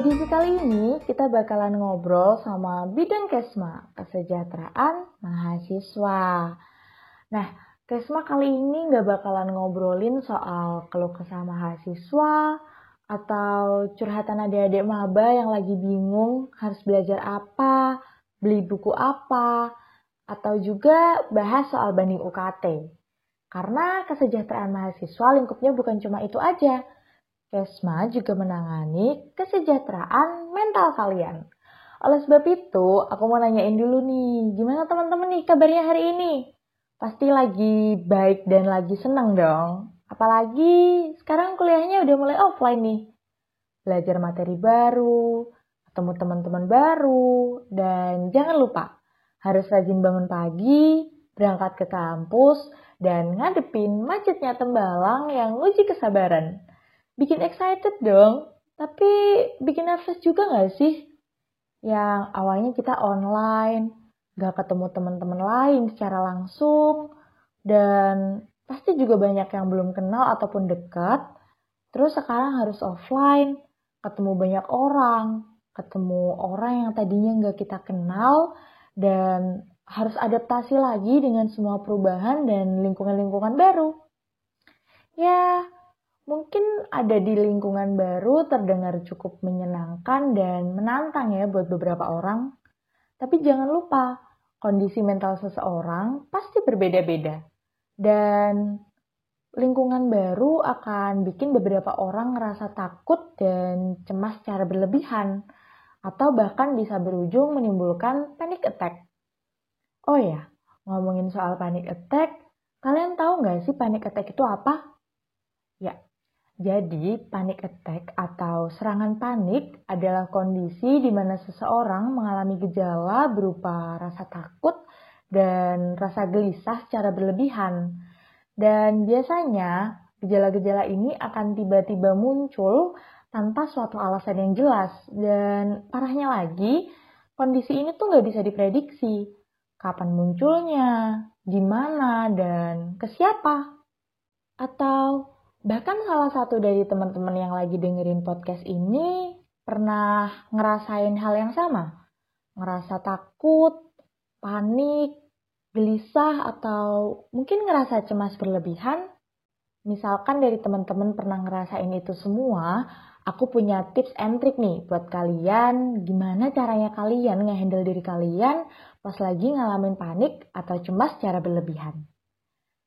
edisi kali ini kita bakalan ngobrol sama bidang Kesma, kesejahteraan mahasiswa. Nah, Kesma kali ini nggak bakalan ngobrolin soal keluh kesah mahasiswa atau curhatan adik-adik maba yang lagi bingung harus belajar apa, beli buku apa, atau juga bahas soal banding UKT. Karena kesejahteraan mahasiswa lingkupnya bukan cuma itu aja, Kesma juga menangani kesejahteraan mental kalian. Oleh sebab itu, aku mau nanyain dulu nih, gimana teman-teman nih kabarnya hari ini? Pasti lagi baik dan lagi senang dong. Apalagi sekarang kuliahnya udah mulai offline nih. Belajar materi baru, ketemu teman-teman baru, dan jangan lupa harus rajin bangun pagi, berangkat ke kampus, dan ngadepin macetnya tembalang yang uji kesabaran bikin excited dong, tapi bikin nervous juga gak sih? Yang awalnya kita online, gak ketemu teman-teman lain secara langsung, dan pasti juga banyak yang belum kenal ataupun dekat. Terus sekarang harus offline, ketemu banyak orang, ketemu orang yang tadinya gak kita kenal, dan harus adaptasi lagi dengan semua perubahan dan lingkungan-lingkungan baru. Ya, Mungkin ada di lingkungan baru terdengar cukup menyenangkan dan menantang ya buat beberapa orang. Tapi jangan lupa, kondisi mental seseorang pasti berbeda-beda. Dan lingkungan baru akan bikin beberapa orang ngerasa takut dan cemas secara berlebihan. Atau bahkan bisa berujung menimbulkan panic attack. Oh ya, ngomongin soal panic attack, kalian tahu nggak sih panic attack itu apa? Ya, jadi, panic attack atau serangan panik adalah kondisi di mana seseorang mengalami gejala berupa rasa takut dan rasa gelisah secara berlebihan. Dan biasanya, gejala-gejala ini akan tiba-tiba muncul tanpa suatu alasan yang jelas. Dan parahnya lagi, kondisi ini tuh nggak bisa diprediksi. Kapan munculnya, di mana, dan ke siapa. Atau Bahkan salah satu dari teman-teman yang lagi dengerin podcast ini pernah ngerasain hal yang sama. Ngerasa takut, panik, gelisah, atau mungkin ngerasa cemas berlebihan. Misalkan dari teman-teman pernah ngerasain itu semua, aku punya tips and trick nih buat kalian gimana caranya kalian ngehandle diri kalian pas lagi ngalamin panik atau cemas secara berlebihan.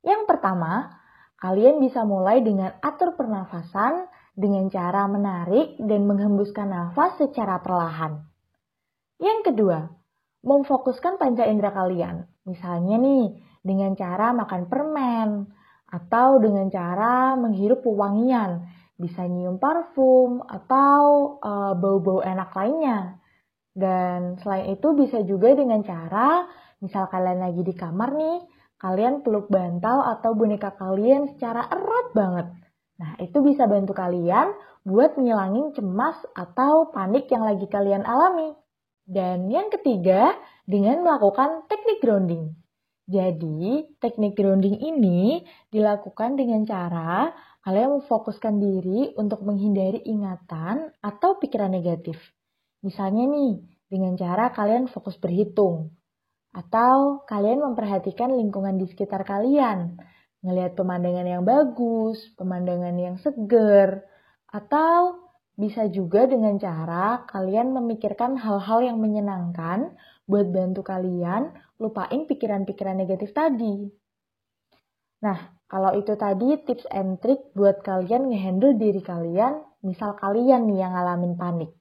Yang pertama, Kalian bisa mulai dengan atur pernafasan dengan cara menarik dan menghembuskan nafas secara perlahan. Yang kedua, memfokuskan panca indera kalian. Misalnya nih, dengan cara makan permen atau dengan cara menghirup pewangian, bisa nyium parfum atau uh, bau-bau enak lainnya. Dan selain itu bisa juga dengan cara, misal kalian lagi di kamar nih, kalian peluk bantal atau boneka kalian secara erat banget. Nah, itu bisa bantu kalian buat ngilangin cemas atau panik yang lagi kalian alami. Dan yang ketiga, dengan melakukan teknik grounding. Jadi, teknik grounding ini dilakukan dengan cara kalian memfokuskan diri untuk menghindari ingatan atau pikiran negatif. Misalnya nih, dengan cara kalian fokus berhitung. Atau kalian memperhatikan lingkungan di sekitar kalian, ngelihat pemandangan yang bagus, pemandangan yang seger, atau bisa juga dengan cara kalian memikirkan hal-hal yang menyenangkan buat bantu kalian lupain pikiran-pikiran negatif tadi. Nah, kalau itu tadi tips and trick buat kalian ngehandle diri kalian, misal kalian nih yang ngalamin panik.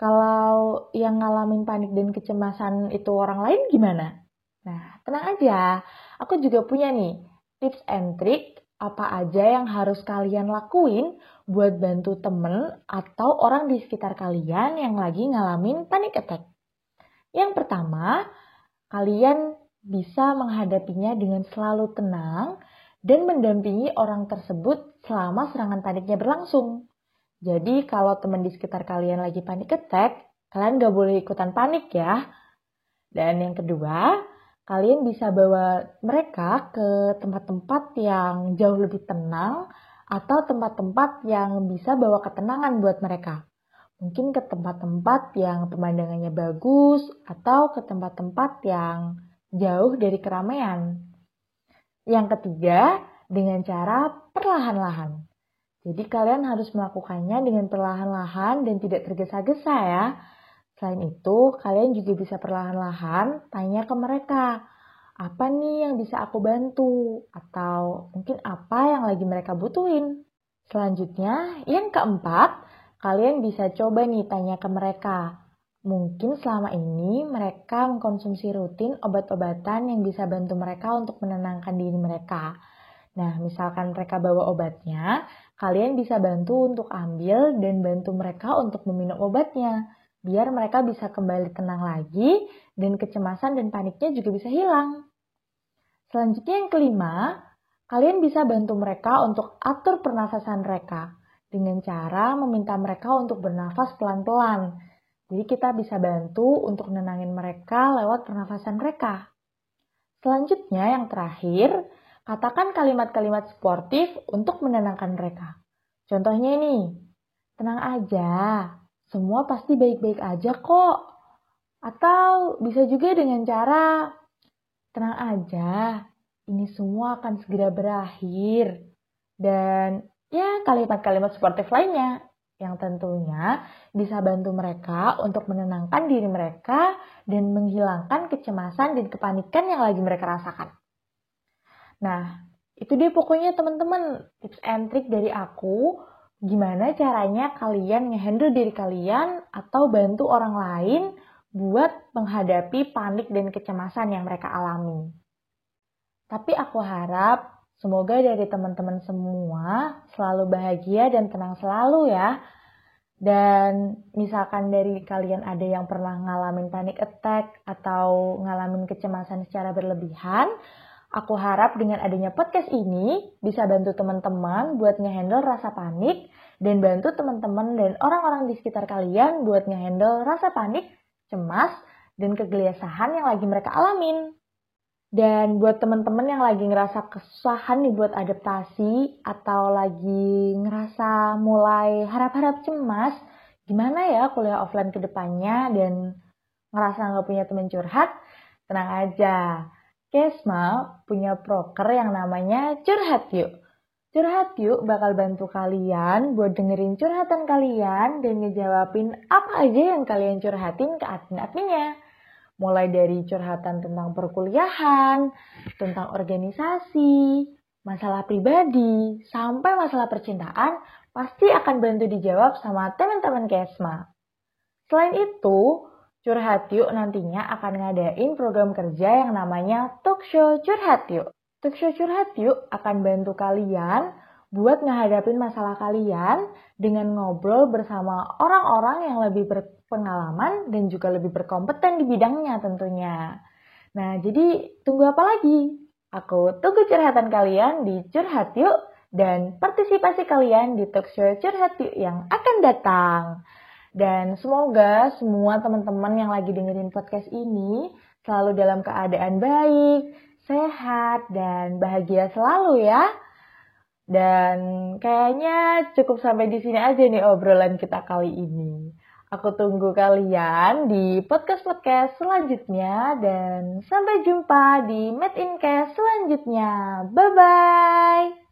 Kalau yang ngalamin panik dan kecemasan itu orang lain gimana? Nah, tenang aja. Aku juga punya nih tips and trick apa aja yang harus kalian lakuin buat bantu temen atau orang di sekitar kalian yang lagi ngalamin panic attack. Yang pertama, kalian bisa menghadapinya dengan selalu tenang dan mendampingi orang tersebut selama serangan paniknya berlangsung. Jadi kalau teman di sekitar kalian lagi panik attack, kalian gak boleh ikutan panik ya. Dan yang kedua, kalian bisa bawa mereka ke tempat-tempat yang jauh lebih tenang atau tempat-tempat yang bisa bawa ketenangan buat mereka. Mungkin ke tempat-tempat yang pemandangannya bagus atau ke tempat-tempat yang jauh dari keramaian. Yang ketiga, dengan cara perlahan-lahan. Jadi kalian harus melakukannya dengan perlahan-lahan dan tidak tergesa-gesa ya. Selain itu, kalian juga bisa perlahan-lahan tanya ke mereka, apa nih yang bisa aku bantu? Atau mungkin apa yang lagi mereka butuhin? Selanjutnya, yang keempat, kalian bisa coba nih tanya ke mereka. Mungkin selama ini mereka mengkonsumsi rutin obat-obatan yang bisa bantu mereka untuk menenangkan diri mereka. Nah, misalkan mereka bawa obatnya, kalian bisa bantu untuk ambil dan bantu mereka untuk meminum obatnya, biar mereka bisa kembali tenang lagi dan kecemasan dan paniknya juga bisa hilang. Selanjutnya yang kelima, kalian bisa bantu mereka untuk atur pernafasan mereka dengan cara meminta mereka untuk bernafas pelan-pelan. Jadi kita bisa bantu untuk nenangin mereka lewat pernafasan mereka. Selanjutnya yang terakhir, katakan kalimat-kalimat sportif untuk menenangkan mereka. Contohnya ini, tenang aja, semua pasti baik-baik aja kok. Atau bisa juga dengan cara, tenang aja, ini semua akan segera berakhir. Dan ya kalimat-kalimat sportif lainnya yang tentunya bisa bantu mereka untuk menenangkan diri mereka dan menghilangkan kecemasan dan kepanikan yang lagi mereka rasakan. Nah, itu dia pokoknya teman-teman tips and trick dari aku gimana caranya kalian ngehandle diri kalian atau bantu orang lain buat menghadapi panik dan kecemasan yang mereka alami. Tapi aku harap Semoga dari teman-teman semua selalu bahagia dan tenang selalu ya. Dan misalkan dari kalian ada yang pernah ngalamin panic attack atau ngalamin kecemasan secara berlebihan, aku harap dengan adanya podcast ini bisa bantu teman-teman buat ngehandle rasa panik dan bantu teman-teman dan orang-orang di sekitar kalian buat ngehandle rasa panik, cemas, dan kegelisahan yang lagi mereka alamin. Dan buat teman-teman yang lagi ngerasa kesusahan nih buat adaptasi atau lagi ngerasa mulai harap-harap cemas, gimana ya kuliah offline ke depannya dan ngerasa nggak punya teman curhat, tenang aja. Kesma punya proker yang namanya Curhat Yuk. Curhat Yuk bakal bantu kalian buat dengerin curhatan kalian dan ngejawabin apa aja yang kalian curhatin ke admin-adminnya mulai dari curhatan tentang perkuliahan, tentang organisasi, masalah pribadi, sampai masalah percintaan, pasti akan bantu dijawab sama teman-teman Kesma. Selain itu, Curhat Yuk nantinya akan ngadain program kerja yang namanya Talk Show Curhat Yuk. Talk Show Curhat Yuk akan bantu kalian buat ngehadapin masalah kalian dengan ngobrol bersama orang-orang yang lebih berpengalaman dan juga lebih berkompeten di bidangnya tentunya. Nah, jadi tunggu apa lagi? Aku tunggu curhatan kalian di Curhat Yuk dan partisipasi kalian di talk show Curhat Yuk yang akan datang. Dan semoga semua teman-teman yang lagi dengerin podcast ini selalu dalam keadaan baik, sehat, dan bahagia selalu ya. Dan kayaknya cukup sampai di sini aja nih obrolan kita kali ini. Aku tunggu kalian di podcast-podcast selanjutnya dan sampai jumpa di Made in Cast selanjutnya. Bye-bye!